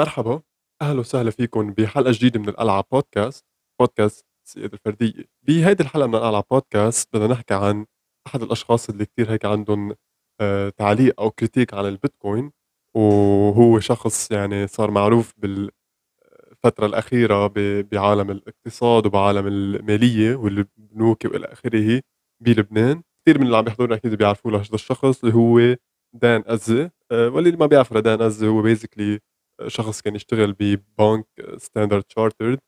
مرحبا أهلا وسهلا فيكم بحلقة جديدة من القلعه بودكاست بودكاست السياده الفردية. بهيدي الحلقة من القلعه بودكاست بدنا نحكي عن أحد الأشخاص اللي كتير هيك عندهم آه، تعليق أو كريتيك على البيتكوين وهو شخص يعني صار معروف بالفترة الأخيرة ب- بعالم الاقتصاد وبعالم المالية والبنوك وإلى آخره بلبنان. كثير من اللي عم يحضرنا أكيد بيعرفوا له هذا الشخص اللي هو دان أزة آه، واللي ما بيعرف دان أزة هو basically شخص كان يشتغل ببنك ستاندرد تشارترد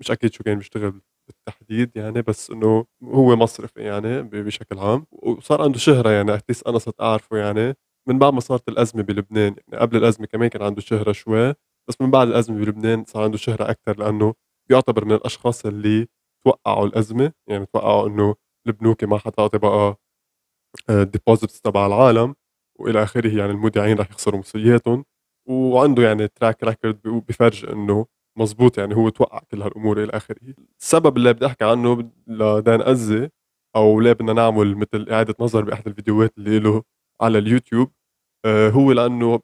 مش أكيد شو كان بيشتغل بالتحديد يعني بس إنه هو مصرفي يعني بشكل عام وصار عنده شهرة يعني at least أنا صرت أعرفه يعني. من بعد ما صارت الأزمة بلبنان يعني قبل الأزمة كمان كان عنده شهرة شوي بس من بعد الأزمة بلبنان صار عنده شهرة أكثر لأنه بيعتبر من الأشخاص اللي توقعوا الأزمة يعني توقعوا إنه البنوك ما حتعطي بقى ال deposits تبع العالم وإلى آخره يعني المودعين رح يخسروا مصرياتهم وعنده يعني track record بفرج إنه مزبوط يعني هو توقع كل هالأمور إلى آخره. السبب اللي بدي أحكي عنه لدان أزة أو ليه بدنا نعمل مثل إعادة نظر بأحد الفيديوهات اللي له على اليوتيوب آه، هو لأنه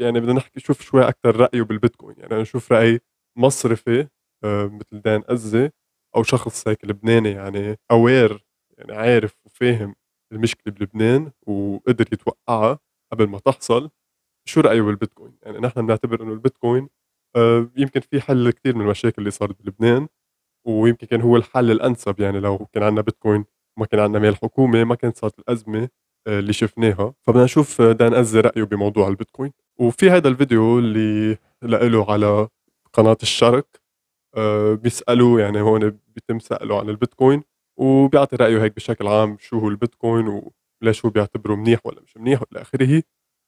يعني بدنا نحكي شوف شوي أكثر رأيه بالبيتكوين. يعني أنا أشوف راي مصرفي آه، مثل دان أزة أو شخص هيك لبناني يعني اوير يعني عارف وفاهم المشكلة بلبنان وقدر يتوقعها قبل ما تحصل. شو رأيه بالبيتكوين؟ يعني نحن بنعتبر إنه البيتكوين آه، يمكن في حل كثير من المشاكل اللي صارت بلبنان ويمكن كان هو الحل الأنسب. يعني لو كان عندنا بيتكوين وما كان عندنا مال حكومة ما كانت صارت الأزمة آه، اللي شفناها. فبدنا نشوف دان أزة رأيه بموضوع البيتكوين. وفي هذا الفيديو اللي لإله على قناة الشرق آه، بيسالوا يعني هون بيتم سأله عن البيتكوين وبيعطي رأيه هيك بشكل عام شو هو البيتكوين وليش هو بيعتبره منيح ولا مش منيح وإلى آخره.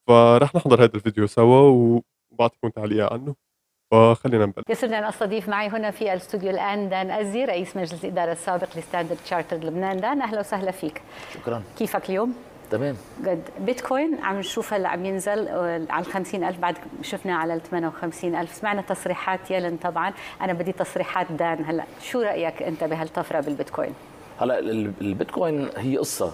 فرح نحضر هذا الفيديو سوا وبعطيكم تعليق عنه. فخلينا نبلش. يسرني ان أستضيف معي هنا في الاستوديو الآن دان ازي رئيس مجلس الإدارة السابق لستاندرد تشارترد لبنان. دان أهلا وسهلا فيك. شكرا. كيفك اليوم؟ تمام. جد بيتكوين عم نشوف هلأ عم ينزل آه، على ال 50000 بعد شفنا على ال 58000 سمعنا تصريحات يلن طبعا. أنا بدي تصريحات دان هلأ. شو رأيك أنت بهالطفرة بالبيتكوين؟ هلأ ال- البيتكوين هي قصة.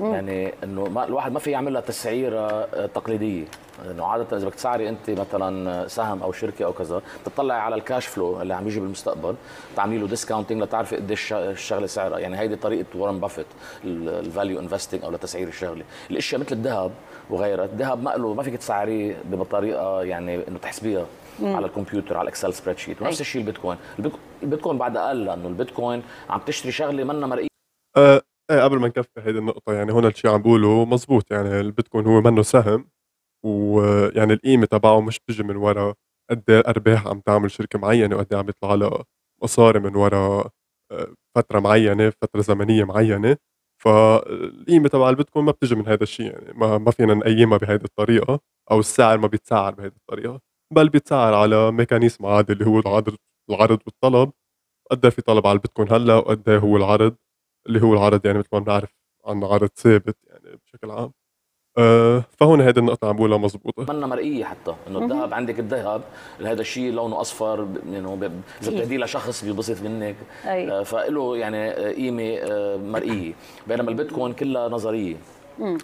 يعني إنه ما الواحد ما في يعمل لها تسعيرة آه، تقليدية. إنه عادة إذا بدك تسعري أنت مثلا سهم أو شركة أو كذا بتطلعي على الكاش فلو اللي عم يجي بالمستقبل تعملي له discounting لتعرفي قديش الشغلة سعرها. يعني هيدي طريقة وارن بافيت ال value investing أو لتسعير الشغلة. الأشياء مثل الذهب وغيرها الذهب ما له ما فيك تسعريه بطريقة يعني إنه تحسبيها على الكمبيوتر على ال Excel spreadsheet ونفس. الشيء البيتكوين. البيتكو- البيتكوين بعد أقل لأنه البيتكوين عم تشتري شغلة منا مرئية. آه إيه قبل ما نكفي هيدي النقطة يعني هون الشيء عم بقوله مزبوط يعني البيتكوين هو منه سهم ويعني القيمة تبعه مش بتجي من ورا قد إيه أرباح عم تعمل شركة معينة وقد إيه عم يطلع لها مصاري من ورا آه، فترة معينة فترة زمنية معينة. فالقيمة تبع البيتكوين ما بتجي من هذا الشيء يعني ما ما فينا نقيمها بهيدي الطريقة أو السعر ما بيتسعر بهيدي الطريقة بل بيتسعر على ميكانيزم عادي اللي هو العرض العرض والطلب. قد إيه في طلب على البيتكوين هلأ وقد إيه هو العرض اللي هو العرض يعني مثل ما بنعرف عن عرض ثابت يعني بشكل عام. أه فهون هيدي النقطة عم بقولها مزبوطة. منا مرئية حتى إنه الذهب عندك الذهب هذا الشيء لونه أصفر ب- إذا. بتهديه لشخص بينبسط منك. أي. آه، فله يعني آه، قيمة آه، مرئية. بينما البيتكوين كلها نظرية.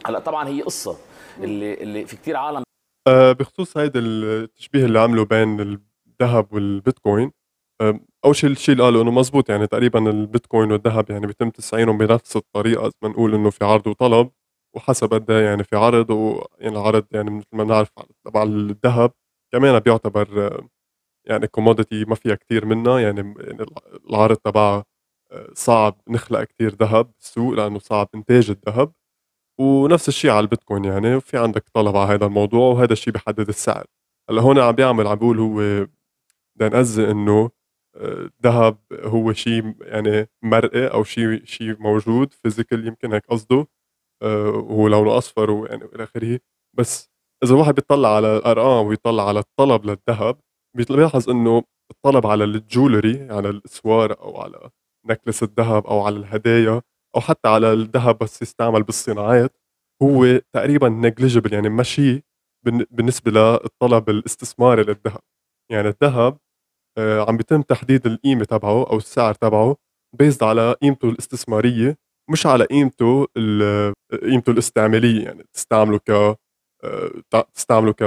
هلأ طبعا هي قصة اللي اللي في كثير عالم. أه بخصوص هيدا التشبيه اللي عمله بين الذهب والبيتكوين أه اول شيء الشيء اللي قاله إنه مزبوط يعني تقريبا البيتكوين والذهب يعني بيتم تسعيرهم بنفس الطريقة ما نقول إنه في عرض وطلب وحسب قد إيه يعني في عرض ويعني العرض يعني مثل ما بنعرف تبع الذهب كمان بيعتبر يعني commodity ما فيها كتير منها يعني يعني العرض تبعها آه، صعب نخلق كتير ذهب بالسوق لأنه صعب إنتاج الذهب. ونفس الشيء على البيتكوين يعني وفي عندك طلب على هذا الموضوع وهذا الشيء بيحدد السعر. هلأ هون عم بيعمل عم بيقول هو بدنا إنه الذهب هو شيء يعني مرئي أو شيء شيء موجود physical يمكن هيك قصده. آه، وهو لونه أصفر ويعني والى آخره. بس إذا الواحد بيطلع على الأرقام ويطلع على الطلب للذهب بيلاحظ إنه الطلب على ال jewelry على الاسوار أو على necklace الذهب أو على الهدايا أو حتى على الذهب بس يستعمل بالصناعات هو تقريبا negligible يعني ماشي بالن- بالنسبة للطلب الاستثماري للذهب. يعني الذهب عم بيتم تحديد القيمة تبعه أو السعر تبعه based على قيمته الاستثمارية مش على قيمته قيمته الاستعمالية. يعني تستعمله ك آه، تستعمله ك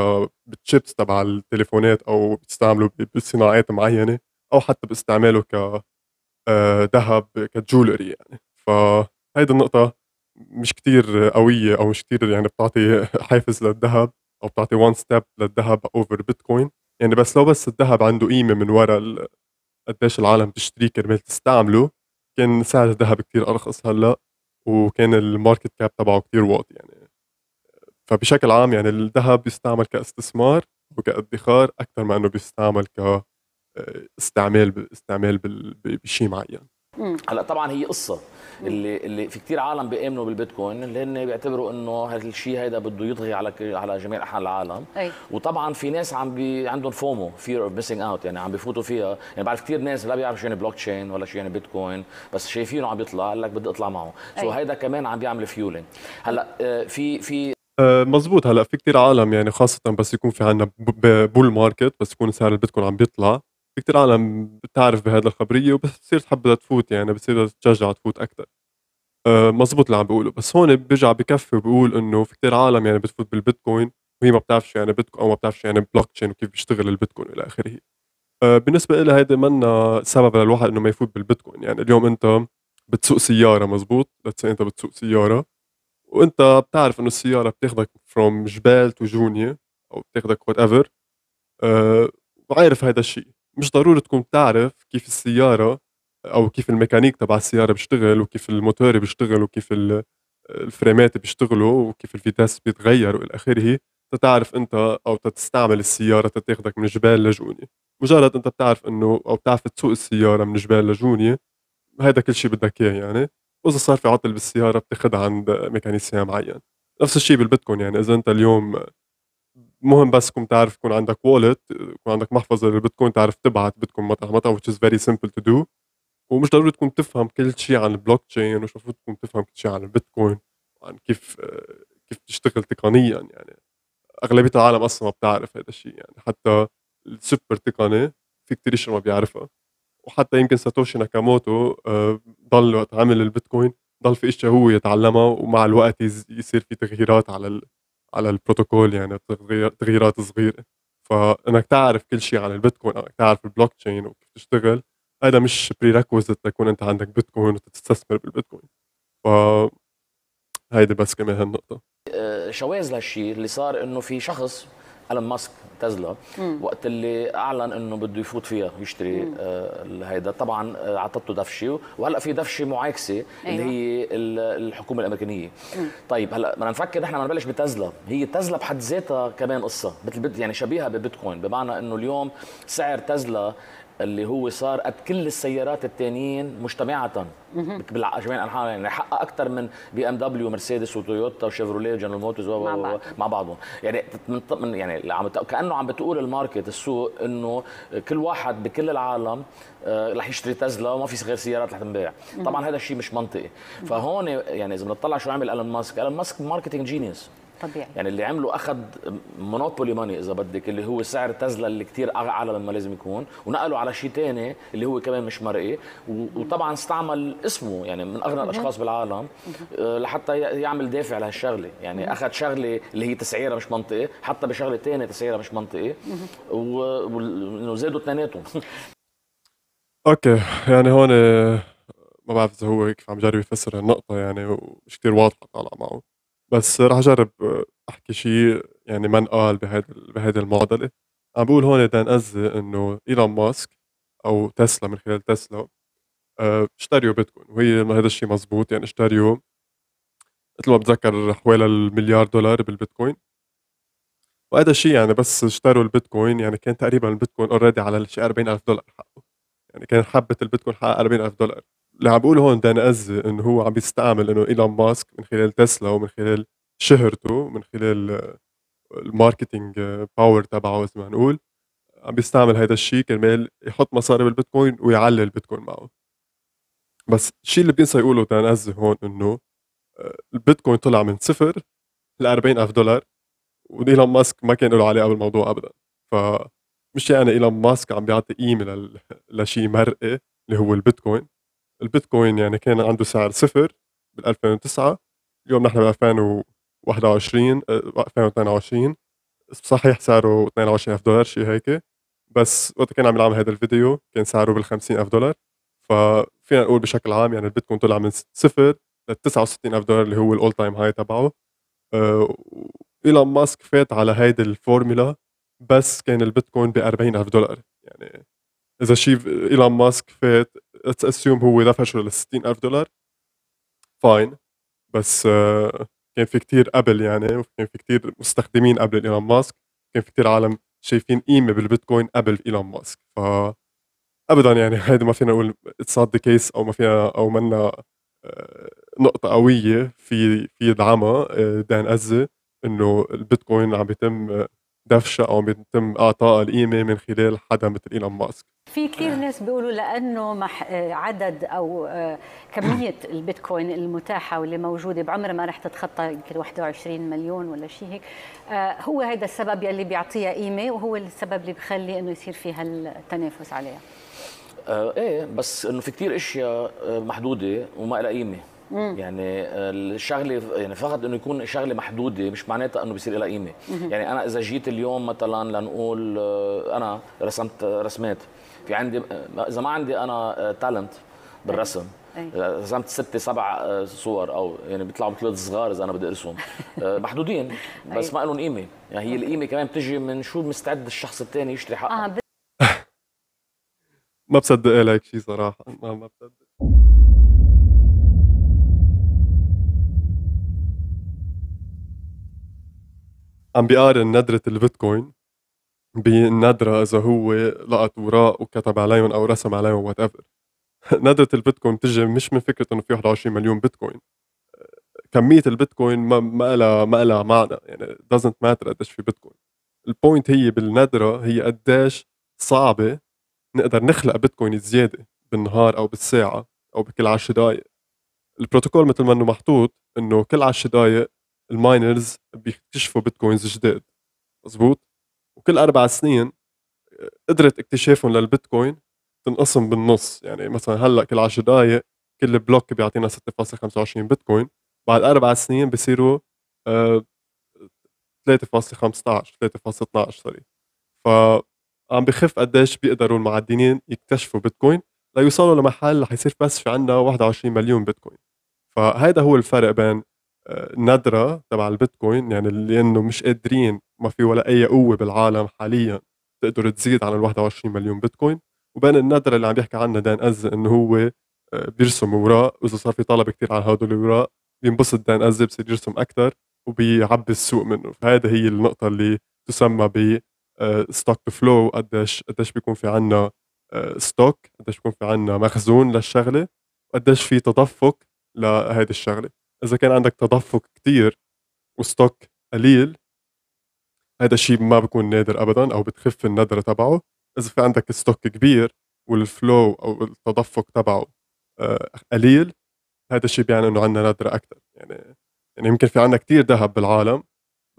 بالشيبس تبع التليفونات أو بتستعمله بصناعات معينة أو حتى باستعماله ك آه، ذهب ك jewelry يعني. فهيدي النقطة مش كتير قوية أو مش كتير يعني بتعطي حافز للذهب أو بتعطي one step للذهب over Bitcoin يعني بس لو بس الذهب عنده قيمة من وراء قديش العالم تشتريه كرمال تستعمله كان سعر الذهب كتير أرخص هلأ وكان ال market cap تبعه كتير واطي يعني. فبشكل عام يعني الذهب بيستعمل كاستثمار وكادخار أكثر ما إنه بيستعمل ك استعمال استعمال بشيء معين. هلأ طبعا هي قصة. اللي اللي في كثير عالم بيآمنوا بالبيتكوين اللي هن بيعتبروا إنه هذا الشيء هيدا بده يطغي على على جميع أنحاء العالم. أي. وطبعا في ناس عم بي عندهم FOMO fear of missing out يعني عم بيفوتوا فيها. يعني بعرف كثير ناس لا بيعرفوا شو يعني بلوك تشين ولا شو يعني بيتكوين بس شايفينه عم بيطلع قال لك بدي أطلع معه. so هيدا كمان عم بيعمل following هلأ آه، في في آه، مزبوط. هلأ في كثير عالم يعني خاصة بس يكون في عندنا bull market بس يكون سعر البيتكوين عم بيطلع. في كثير عالم بتعرف بهذه الخبرية وبس بتصير تحب تفوت يعني بتصير تشجع تفوت أكثر أه مزبوط اللي عم بيقوله. بس هون بيرجع بكفّي وبقول إنه في كثير عالم يعني بتفوت بالبيتكوين وهي ما بتعرف شو يعني بيتكوين أو ما بتعرف شو يعني بلوك تشين وكيف بيشتغل البيتكوين إلى آخره. أه بالنسبة لها هيدي منا سبب للواحد إنه ما يفوت بالبيتكوين. يعني اليوم أنت بتسوق سيارة مزبوط؟ let's say أنت بتسوق سيارة وأنت بتعرف إنه السيارة بتاخذك from جبيل to جونية أو بتاخذك whatever أه وعارف هذا الشيء. مش ضروري تكون بتعرف كيف السيارة أو كيف الميكانيك تبع السيارة بيشتغل وكيف الموتور بيشتغل وكيف الفرامات بيشتغلوا وكيف ال vitesse بيتغير وإلى آخره. تتعرف أنت أو تستعمل السيارة تتاخدك من جبيل لجونية مجرد أنت بتعرف إنه أو بتعرف تسوق السيارة من جبيل لجونية هذا كل شيء بدك إياه يعني. وإذا صار في عطل بالسيارة بتاخدها عند mécanicien معين. نفس الشيء بالبيتكوين يعني إذا أنت اليوم مهم بس تكون تعرف يكون عندك wallet يكون عندك محفظة للبيتكوين تعرف تبعت بيتكوين مطرح مطرح which is very simple to do. ومش ضروري تكون تفهم كل شيء عن البلوك تشين مش المفروض تكون تفهم كل شيء عن البيتكوين وعن كيف كيف بتشتغل تقنيا يعني. أغلبية العالم أصلا ما بتعرف هذا الشيء يعني. حتى السوبر تقني في كثير اشياء ما بيعرفها. وحتى يمكن ساتوشي ناكاموتو آه، ضل وقت عمل البيتكوين ضل في إشياء هو يتعلمها ومع الوقت يصير في تغييرات على على البروتوكول يعني تغييرات صغيرة. فإنك تعرف كل شيء عن البيتكوين إنك تعرف البلوك تشين وكيف تشتغل هذا مش بري تكون أنت عندك بيتكوين وتستثمر بالبيتكوين. ف هيدي بس كمان هالنقطة. آه، شواذ لهالشيء اللي صار إنه في شخص إيلون ماسك تزلا وقت اللي أعلن إنه بده يفوت فيها يشتري آه هيدا. طبعا آه عطته دفشة. وهلأ في دفشة معاكسة أيوة. اللي هي الحكومة الأمريكانية. مم. طيب هلأ بدنا نفكر نحن بدنا نبلش بتزلا هي تزلا بحد ذاتها كمان قصة مثل يعني شبيهة ببيتكوين. بمعنى إنه اليوم سعر تسلا اللي هو صار قد كل السيارات الثانيين مجتمعة جميع الأنحاء يعني. حقق أكثر من بي إم دبليو ومرسيدس وتويوتا وشيفروليه وجنرال موتورز مع, بعض. مع بعضهم. يعني من يعني عم كأنه عم بتقول ال market السوق إنه كل واحد بكل العالم آه، رح يشتري تسلا وما في غير سيارات رح تنباع. طبعا هذا الشيء مش منطقي. فهون يعني إذا بنطلع شو عمل إيلون ماسك إيلون ماسك marketing genius طبيعي. يعني اللي عمله أخذ مونوبولي ماني إذا بدك اللي هو سعر تزلا اللي كثير أعلى مما لازم يكون ونقله على شيء ثاني اللي هو كمان مش مرئي وطبعا استعمل اسمه يعني من أغنى الأشخاص بالعالم آه، لحتى يعمل دافع لهالشغلة. يعني أخذ شغلة اللي هي تسعيرها مش منطقي حتى بشغلة ثانية تسعيرها مش منطقي وانه زادوا اثنيناتهم. أوكي يعني هون ما بعرف إذا هو كيف عم جرب يفسر النقطة يعني ومش كثير واضحة طالعة معه. بس راح أجرب أحكي شيء يعني ما انقال بهيدي بهيدي المعضلة. عم بقول هون دان أزي إنه إيلون ماسك أو تسلا من خلال تسلا آه، اشتريوا بيتكوين. وهي هذا الشيء مزبوط يعني اشتريوا مثل ما بتذكر حوالي المليار دولار بالبيتكوين. وهذا الشيء يعني بس اشتروا البيتكوين يعني كان تقريبا البيتكوين already على شيء 40000 دولار حقه. يعني كان حبة البيتكوين حقه 40000 دولار. اللي عم بقوله هون دان أزي انه هو عم بيستعمل إنه إيلون ماسك من خلال تسلا ومن خلال شهرته من خلال ال marketing power تبعه مثل ما نقول عم بيستعمل هذا الشيء كرمال يحط مصاري بالبيتكوين ويعلي البيتكوين معه. بس الشيء اللي بينسى يقوله دان أزي هون إنه آه، البيتكوين طلع من صفر ل 40000 دولار وايلون ماسك ما كان له علاقة بالموضوع ابدا. ف مش يعني إيلون ماسك عم بيعطي قيمة لشيء مش مرئي اللي هو البيتكوين. البيتكوين يعني كان عنده سعر صفر بال 2009 اليوم نحن ب 2000 21 2022 صحيح سعره 22000 دولار شيء هيك. بس وقت كان عم يلعب هذا الفيديو كان سعره بال 50000 دولار. ففينا نقول بشكل عام يعني البيتكوين طلع من صفر ل 69000 دولار اللي هو ال all time high تبعه. آه، إيلون ماسك فات على هيدي الفورمولا بس كان البيتكوين ب 40000 دولار. يعني إذا شيء إيلون ماسك فات let's assume هو دفشه لل 60000 دولار. fine بس آه، كان في كتير قبل يعني وكان في كتير مستخدمين قبل إيلون ماسك. كان في كتير عالم شايفين قيمة بالبيتكوين قبل إيلون ماسك. ف ابدا يعني هيدي ما فينا نقول it's not the case أو ما فينا أو منا آه، نقطة قوية في في يدعمها آه، دان أزي إنه البيتكوين عم بيتم دفشة أو بيتم اعطائها القيمة من خلال حدا مثل إيلون ماسك. في كثير ناس بيقولوا لأنه مح عدد أو آه، كمية البيتكوين المتاحة واللي موجودة بعمرها ما رح تتخطى يمكن 21 مليون ولا شيء هيك. هو هذا السبب يلي بيعطيها قيمه وهو السبب اللي بخلي إنه يصير فيها التنافس عليها. آه إيه بس إنه في كثير أشياء آه، محدودة وما لها قيمة. يعني آه، الشغله يعني فقط إنه يكون شغلة محدودة مش معناتها إنه بيصير لها قيمة. يعني أنا إذا جيت اليوم مثلا لنقول آه، أنا رسمت رسمات في عندي إذا ما عندي أنا تالنت بالرسم رسمت ستة سبع صور أو يعني بيطلعوا مثل صغار إذا أنا بدي أرسم محدودين بس ما لهم قيمة. يعني هي القيمة كمان بتجي من شو مستعد الشخص الثاني يشتري حقها. ما بصدق لك شيء صراحة. ما ما بصدق. عم بيقارن ندرة البيتكوين بالندرة إذا هو لقط وراق وكتب عليهم أو رسم عليهم whatever ندرة البيتكوين بتجي مش من فكرة إنه في 21 مليون بيتكوين. كمية البيتكوين ما ما لها ما لها معنى يعني doesn't matter قديش في بيتكوين. ال point هي بالندرة هي قديش صعبة نقدر نخلق بيتكوين زيادة بالنهار أو بالساعة أو بكل 10 دقائق البروتوكول مثل ما إنه محطوط إنه كل 10 دقائق ال miners بيكتشفوا بيتكوينز جداد مزبوط وكل أربع سنين قدرة اكتشافهم للبيتكوين تنقسم بالنص. يعني مثلا هلأ كل 10 دقائق كل بلوك بيعطينا 6.25 بيتكوين. بعد أربع سنين بصيروا 3.15 3.12 sorry. ف عم بخف قديش بيقدروا المعدنين يكتشفوا بيتكوين ليوصلوا لمحل رح يصير بس في عندنا 21 مليون بيتكوين. فهيدا هو الفرق بين الندرة تبع البيتكوين يعني اللي انه مش قادرين ما في ولا أي قوة بالعالم حاليا تقدر تزيد عن ال 21 مليون بيتكوين. وبين الندرة اللي عم بيحكي عنها دان أزي إنه هو آه، بيرسم أوراق وإذا صار في طلب كثير على هدول الأوراق بينبسط دان أزي بصير يرسم أكثر وبيعبي السوق منه. فهذا هي النقطة اللي تسمى ب stock to flow قديش قديش بيكون في عنا stock آه، قديش بيكون في عنا مخزون للشغلة وقديش في تدفق لهيدي الشغلة. إذا كان عندك تدفق كتير و stock قليل هذا الشيء ما بيكون نادر ابدا أو بتخف الندره تبعه. إذا في عندك stock كبير وال flow أو التدفق تبعه آه، قليل هذا الشيء بيعني إنه عندنا ندره أكثر يعني يعني يمكن في عندنا كتير ذهب بالعالم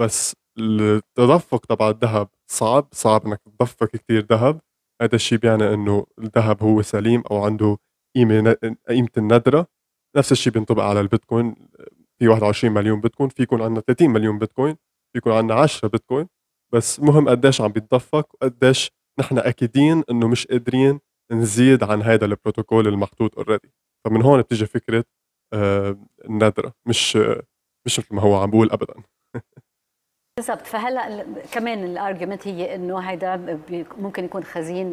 بس التدفق تبع الذهب صعب صعب إنك تدفق كثير ذهب. هذا الشيء بيعني إنه الذهب هو سليم أو عنده قيمة قيمة الندره نفس الشيء بينطبق على البيتكوين. في 21 مليون بيتكوين ما في يكون عندنا 30 مليون بيتكوين في يكون عندنا 10 بيتكوين. بس مهم قديش عم بيتدفق وقديش نحن أكيدين إنه مش قادرين نزيد عن هذا البروتوكول المحطوط already فمن هون بتيجي فكرة آه الندره مش مش مثل ما هو عم بقول ابدا. بالضبط. فهلا كمان ال argument هي إنه هيدا ممكن يكون تخزين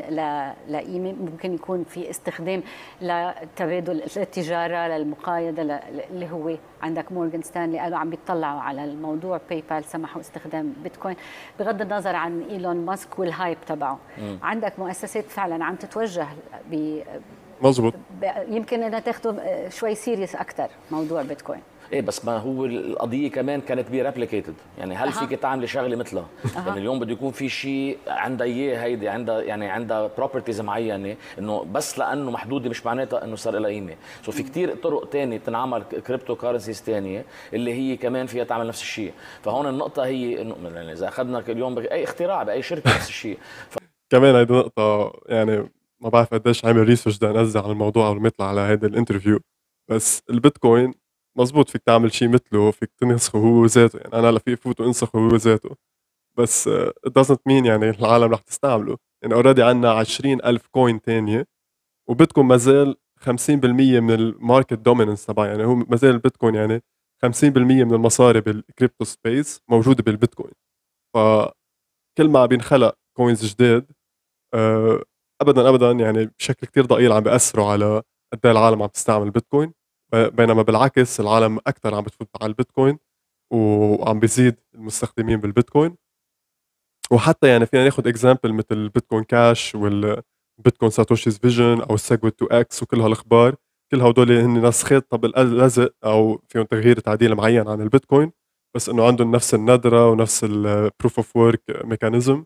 لقيمة ممكن يكون في استخدام لتبادل التجارة للمقايضة اللي هو عندك مورغان ستانلي قالوا عم بيطلعوا على الموضوع. باي بال سمحوا استخدام بيتكوين. بغض النظر عن إيلون ماسك وال hype تبعه. عندك مؤسسات فعلا عم تتوجه ب مظبوط. يمكن إنها تاخذه شوي serious أكثر موضوع بيتكوين. إيه بس ما هو القضية كمان كانت be replicated يعني هل أه. فيك تعملي شغلة مثلها أه. يعني اليوم بده يكون في شيء عندها إياه هيدي عندها يعني عندها properties معينة إنه بس لأنه محدودة مش معناتها إنه صار لها قيمة. so في كثير طرق ثانية تنعمل crypto currencies ثانية اللي هي كمان فيها تعمل نفس الشيء فهون النقطة هي إنه يعني إذا أخذنا اليوم بأي اختراع بأي شركة نفس الشيء ف... كمان هيدي نقطة يعني ما بعرف قديش عامل research بدي انزل على الموضوع قبل ما يطلع على هذا ال interview بس البيتكوين مزبوط فيك تعمل شيء مثله فيك تنسخه هو ذاته يعني أنا هلا في افوت وانسخه هو ذاته بس it doesn't mean يعني العالم رح تستعمله. يعني already عندنا 20000 coin تانية وبيتكوين ما زال 50% من ال market dominance تبعه يعني هو ما زال البيتكوين يعني 50% من المصاري بال crypto space موجودة بالبيتكوين. فكل ما بينخلق coins جداد أه ابدا ابدا يعني بشكل كتير ضئيل عم بياثروا على قد إيه العالم عم تستعمل البيتكوين. بينما بالعكس العالم أكثر عم بتفوت على البيتكوين وعم بيزيد المستخدمين بالبيتكوين. وحتى يعني فينا ناخذ example مثل البيتكوين كاش والبيتكوين Satoshi's Vision أو ال SegWit 2x وكل هالأخبار. كل هدول هن نسخات كوبي لزق أو فيهم تغيير تعديل معين عن البيتكوين بس إنه عندهم نفس الندرة ونفس ال proof of work mechanism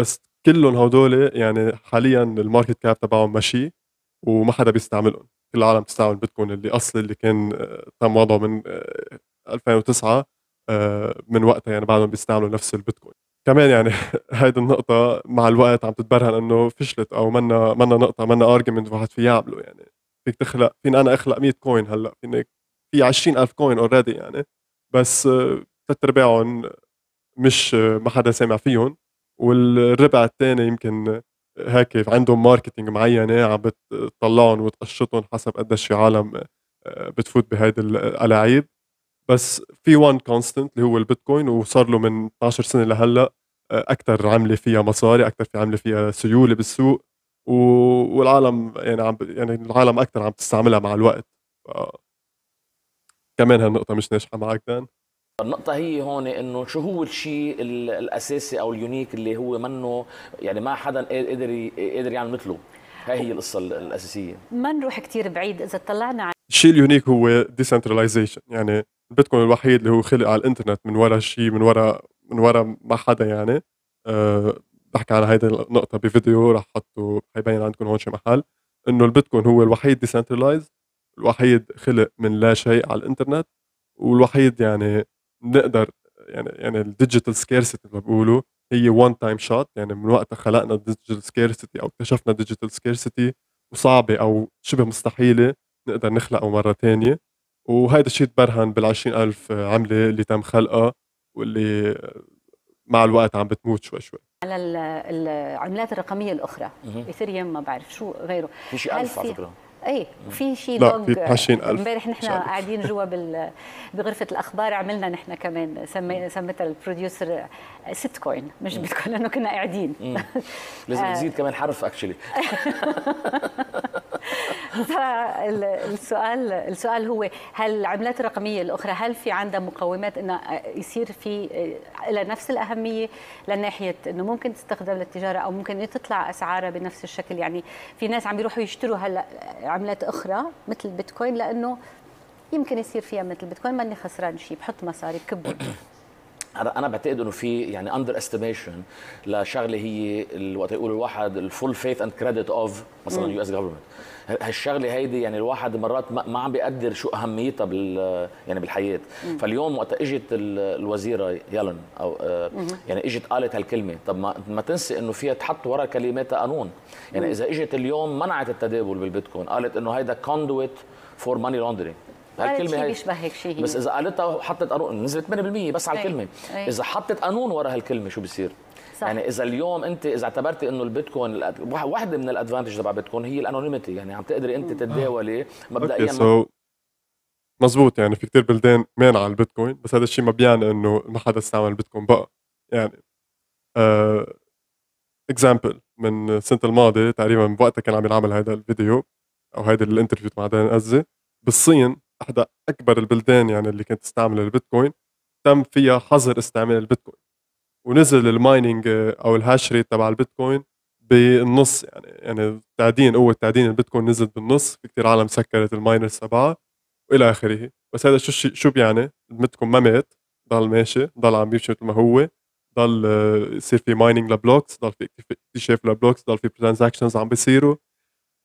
بس كلهم هدول يعني حاليا ال market cap تبعهم ماشي وما حدا بيستعملهم. كل العالم تستعمل بيتكوين اللي اصلي اللي كان آه، تم وضعه من 2009 آه، آه، من وقتها يعني بعدهم بيستعملوا نفس البيتكوين. كمان يعني هيدي النقطة مع الوقت عم تتبرهن إنه فشلت أو منا منا نقطة منا argument واحد فيه يعمله يعني. فيك تخلق فيني أنا أخلق 100 coin هلأ فيني في 20000 coin already يعني. بس ثلاث ارباعهم مش ما حدا سامع فيهم. والربع الثاني يمكن هيك عندهم marketing معينة عم بتطلعهم وتقشطهم حسب قديش في عالم آه، بتفوت بهيدي الألاعيب بس في one constant اللي هو البيتكوين وصار له من 12 سنة لهلأ آه، أكثر عملة فيها مصاري أكثر في عملة فيها سيولة بالسوق. والعالم يعني عم يعني العالم أكثر عم تستعملها مع الوقت. ف... كمان هالنقطة مش ناجحة معك done. النقطة هي هون إنه شو هو الشيء الأساسي أو ال unique اللي هو منه يعني ما حدا قدر قدر يعمل مثله. هاي هي القصة الأساسية. ما نروح كثير بعيد. إذا طلعنا على الشيء ال unique هو decentralization يعني البيتكوين الوحيد اللي هو خلق على الإنترنت من وراء شيء من وراء من وراء ما حدا يعني. أه بحكي عن هيدي النقطة بفيديو رح حطه حيبين عندكم هون شي محل. إنه البيتكوين هو الوحيد decentralized الوحيد خلق من لا شيء على الإنترنت والوحيد يعني بنقدر يعني يعني ال digital scarcity اللي بقولوا هي one time shot يعني من وقتها خلقنا ال digital scarcity أو اكتشفنا ال digital scarcity وصعبة أو شبه مستحيلة نقدر نخلقه مرة ثانية وهذا الشيء تبرهن بال ألف عملة اللي تم خلقها واللي مع الوقت عم بتموت شوي شوي. على العملات الرقمية الأخرى. ايثيريوم ما بعرف شو غيره. في شيء ألف على فكرة. اي في شيء لا في 20000 امبارح نحن قاعدين جوا. بغرفة الأخبار عملنا نحن كمان سمي... سميتها البروديوسر ست كوين مش بتكون لأنه كنا قاعدين. لازم نزيد كمان حرف اكشلي السؤال السؤال هو هل العملات الرقمية الأخرى هل في عندها مقومات إنه يصير في لها نفس الأهمية لناحيه إنه ممكن تستخدم للتجارة أو ممكن تطلع أسعارها بنفس الشكل؟ يعني في ناس عم بيروحوا يشتروا هلا عملات أخرى مثل البيتكوين لأنه يمكن يصير فيها مثل البيتكوين ماني خسران شيء بحط مصاري بكبه أنا بعتقد إنه في يعني under estimation لشغلة هي وقت يقول الواحد ال full faith and credit of مثلا US government هالشغلة هيدي يعني الواحد مرات ما عم بيقدر شو أهميتها بال يعني بالحياة. مم. فاليوم وقت إجت الوزيرة يلن أو آه، يعني إجت قالت هالكلمة. طب ما ما تنسي إنه فيها تحط ورا كلماتها قانون. يعني مم. إذا إجت اليوم منعت التداول بالبيتكوين. قالت إنه هيدا conduit for money laundering هالكلمه هي بيشبه هيك شيء بس إذا قالتها وحطت قانون نزلت 8% بس على الكلمة. إذا حطت قانون ورا هالكلمة شو بصير؟ صح. يعني إذا اليوم أنت إذا اعتبرتي إنه البيتكوين واحدة من ال advantage تبع البيتكوين هي ال anonymity يعني عم تقدري أنت تتداولي مبدئيا so مزبوط يعني في كتير بلدان مانعه البيتكوين بس هذا الشيء ما بيعني إنه ما حدا استعمل البيتكوين. بقى يعني example uh, من السنة الماضية تقريبا بوقتها كان عم ينعمل هذا الفيديو أو هذا ال interview مع دان أزي. بالصين احدى أكبر البلدان يعني اللي كانت تستعمل البيتكوين تم فيها حظر استعمال البيتكوين. ونزل ال mining أو ال hash rate تبع البيتكوين بالنص يعني يعني تعدين قوة تعدين البيتكوين نزلت بالنص في كثير عالم سكرت ال miners تبعها وإلى آخره. بس هذا شو شو بيعني؟ البيتكوين ما مات ضل ماشي ضل عم بيمشي مثل ما هو ضل يصير في mining ل blocks ضل في اكتشاف ل blocks ضل في transactions عم بيصيروا.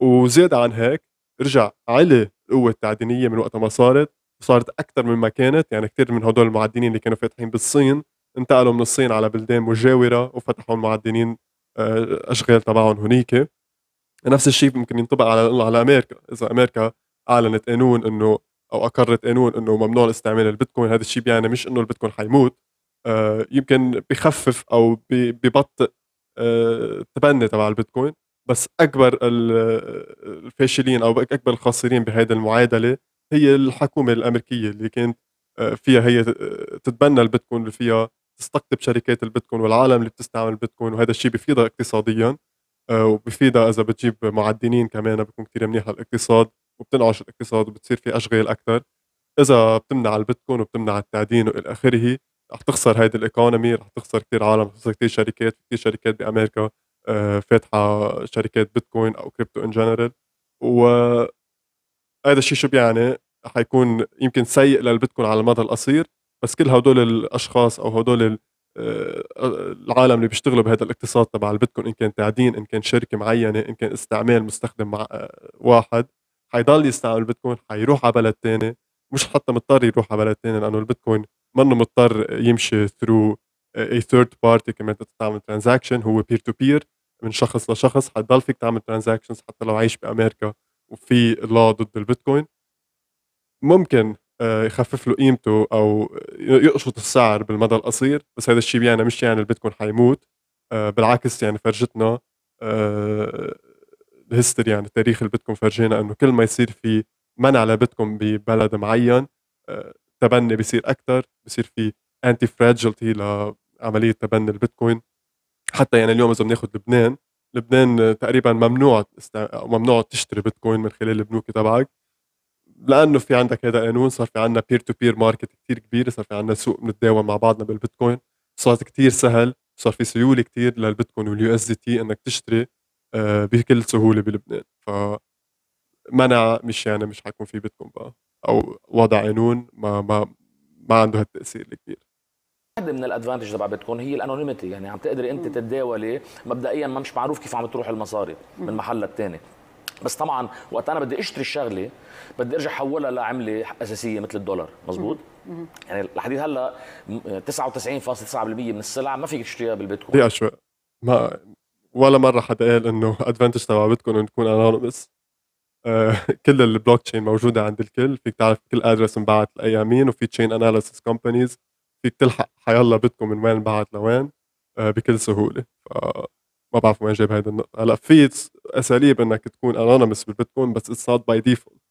وزيادة عن هيك رجع علي القوة التعدينية من وقت ما صارت وصارت أكثر مما كانت. يعني كثير من هدول المعدنين اللي كانوا فاتحين بالصين انتقلوا من الصين على بلدان مجاورة وفتحوا المعدنين آه، أشغال تبعهم هنيك. نفس الشيء ممكن ينطبق على على أمريكا. إذا أمريكا أعلنت قانون إنه أو أقرت قانون إنه ممنوع الاستعمال البيتكوين هذا الشيء بيعني مش إنه البيتكوين حيموت آه، يمكن بخفف أو ببطئ التبني تبع البيتكوين. بس أكبر الفاشلين أو أكبر الخاسرين بهذه المعادلة هي الحكومة الأمريكية اللي كانت فيها هي تتبنى البيتكوين اللي فيها تستقطب شركات البيتكوين والعالم اللي بتستعمل البيتكوين وهذا الشيء بفيدها اقتصاديا آه، وبفيدها إذا بتجيب معدنين كمان بيكون كثير منيح للاقتصاد وبتنعش الاقتصاد وبتصير في أشغال أكثر إذا بتمنع البيتكوين وبتمنع التعدين وإلى آخره رح تخسر هيدي ال economy رح تخسر كثير عالم رح تخسر كثير شركات كثير شركات بأمريكا آه، فاتحة شركات بيتكوين أو crypto in general و هذا الشيء شو بيعني؟ حيكون يمكن سيء للبيتكوين على المدى القصير بس كل هدول الأشخاص أو هدول آه، العالم اللي بيشتغلوا بهذا الاقتصاد تبع البيتكوين إن كان تعدين إن كان شركة معينة إن كان استعمال مستخدم مع آه، واحد حيضل يستعمل البيتكوين حيروح على بلد ثاني مش حتى مضطر يروح على بلد ثاني لأنه البيتكوين منه مضطر يمشي through a third party كمان تعمل transaction هو peer to peer من شخص لشخص حتضل فيك تعمل transactions حتى لو عايش بأمريكا وفي law ضد البيتكوين. ممكن آه، يخفف له قيمته أو يقشط السعر بالمدى القصير بس هذا الشيء يعني مش يعني البيتكوين حيموت آه، بالعكس يعني فرجتنا آه، الهيستوري يعني تاريخ البيتكوين فرجينا إنه كل ما يصير في منع لبيتكوين ببلد معين تبني بيصير أكثر بصير في انتي فراجلتي لعملية تبني البيتكوين. حتى يعني اليوم إذا بناخذ لبنان لبنان تقريبا ممنوع ممنوع تشتري بيتكوين من خلال البنوك تبعك لأنه في عندك هذا قانون صار في عندنا peer to peer market كثير كبير صار في عندنا سوق بنتداول مع بعضنا بالبيتكوين صارت كثير سهل صار في سيولة كثير للبيتكوين وال USDT إنك تشتري آه، بكل سهولة بلبنان. ف منع مش يعني مش حيكون في بيتكوين بقى أو وضع قانون ما ما ما عنده هالتأثير الكبير. واحدة من ال advantage تبع بيتكوين هي ال anonymity يعني عم تقدري أنت تتداولي مبدئيا ما مش معروف كيف عم تروح المصاري من محل للثاني بس طبعا وقت أنا بدي أشتري الشغلة بدي أرجع احولها لعملة أساسية مثل الدولار مزبوط؟ يعني لحديت هلأ 99.9% من السلع ما فيك تشتريها بالبيتكوين. دقيقة شوي. ما ولا مرة حدا قال إنه advantage تبع بيتكوين إنه تكون anonymous آه كل البلوك تشين موجودة عند الكل. فيك تعرف كل address انبعت لأي مين وفي chain analysis companies فيك تلحق حيلا بيتكوين من وين انبعت لوين؟ آه بكل سهولة. ما بعرف وين جايب هيدا النقطة. هلأ في أساليب إنك تكون anonymous بالبيتكوين بس it's not by default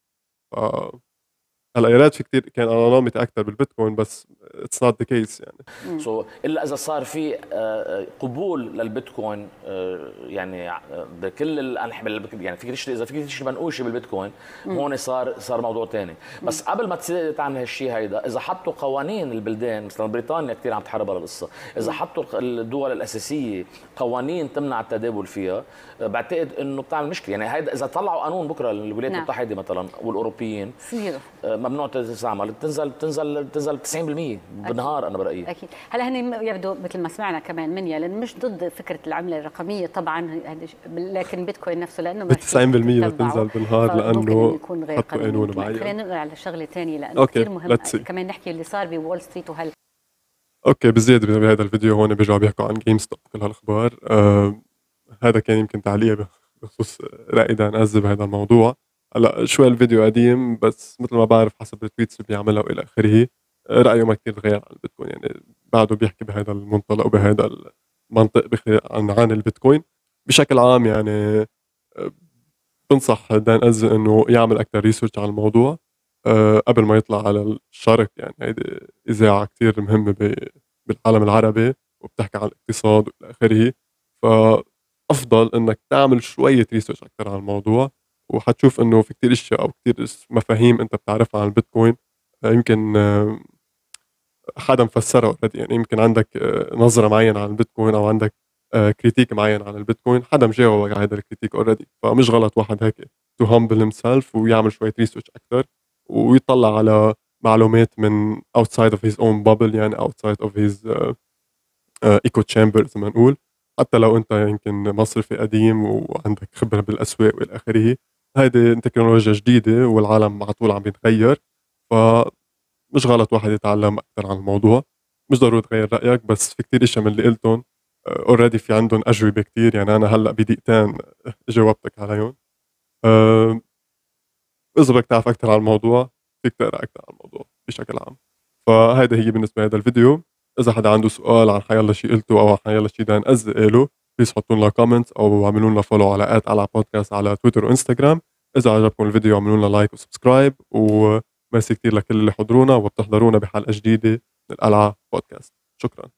هلا يا ريت في كثير كان anonymity أكثر بالبيتكوين بس it's not the case يعني. so so, إلا إذا صار في آه، قبول للبيتكوين آه، يعني آه، بكل الانحاء يعني فيك تشتري إذا فيك تشتري منقوشه بالبيتكوين هون صار صار موضوع ثاني بس قبل ما تعمل هالشيء هيدا إذا حطوا قوانين البلدان مثلا بريطانيا كثير عم تحارب على القصة إذا حطوا الدول الأساسية قوانين تمنع التداول فيها بعتقد إنه بتعمل مشكلة. يعني هيدا إذا طلعوا قانون بكرة الولايات نعم. المتحدة مثلا والأوروبيين ممنوع تستعمل تنزل تنزل تنزل 90% بالنهار أنا برأيي. أكيد. هلا هن يبدو مثل ما سمعنا كمان منيا لأن مش ضد فكرة العملة الرقمية طبعا لكن بيتكوين نفسه لأنه 90% بتنزل بالنهار لأنه يكون غير قانوني. خلينا ننقل على شغله ثانية لأنه كثير مهم. كمان نحكي اللي صار ب Wall Street وهل أوكي بزيادة بهذا الفيديو هون بيرجعوا بيحكوا عن GameStop كل هالأخبار. آه هذا كان يمكن تعليق بخصوص رأي دان أزي بهذا الموضوع. هلا شوي الفيديو قديم بس مثل ما بعرف حسب ال tweets اللي بيعملها وإلى آخره رأيه ما كثير تغير عن البيتكوين. يعني بعده بيحكي بهذا المنطلق وبهذا المنطق عن عن البيتكوين. بشكل عام يعني بنصح دان أزي إنه يعمل أكثر research على الموضوع أه قبل ما يطلع على الشرق. يعني هيدي إذاعة كثير مهمة بالعالم العربي وبتحكي عن الاقتصاد وإلى آخره. فأفضل إنك تعمل شوية research أكثر على الموضوع. وحتشوف إنه في كتير إشياء أو كتير مفاهيم أنت بتعرفها عن البيتكوين آه، يمكن آه، حدا مفسرها already يعني يمكن عندك آه، نظرة معينة عن البيتكوين أو عندك critique معين عن البيتكوين حدا مجاوبك على هذا ال critique already فمش غلط واحد هيك to humble himself ويعمل شوية research أكثر ويطلع على معلومات من outside of his own bubble يعني outside of his echo chamber زي ما نقول. حتى لو أنت يمكن مصرفي قديم وعندك خبرة بالأسواق والى اخره هيدي تكنولوجيا جديدة والعالم على طول عم بيتغير فمش غلط واحد يتعلم أكثر عن الموضوع. مش ضروري تغير رأيك بس في كثير اشياء من اللي قلتهم already في عندهم أجوبة كثير يعني أنا هلأ بدقيقتين جاوبتك عليهم. أه إذا بدك تعرف أكثر عن الموضوع فيك تقرأ أكثر عن الموضوع بشكل عام. فهيدا هي بالنسبة لهذا الفيديو. إذا حدا عنده سؤال عن حيالله شيء قلته أو عن حيالله شيء دان أزي قاله please حطوا لنا comment أو اعملوا لنا follow على at على بودكاست على تويتر وانستغرام إذا عجبكم الفيديو اعملوا لنا like و subscribe و merci كثير لكل اللي حضرونا وبتحضرونا بحلقة جديدة من القلعه بودكاست شكرا.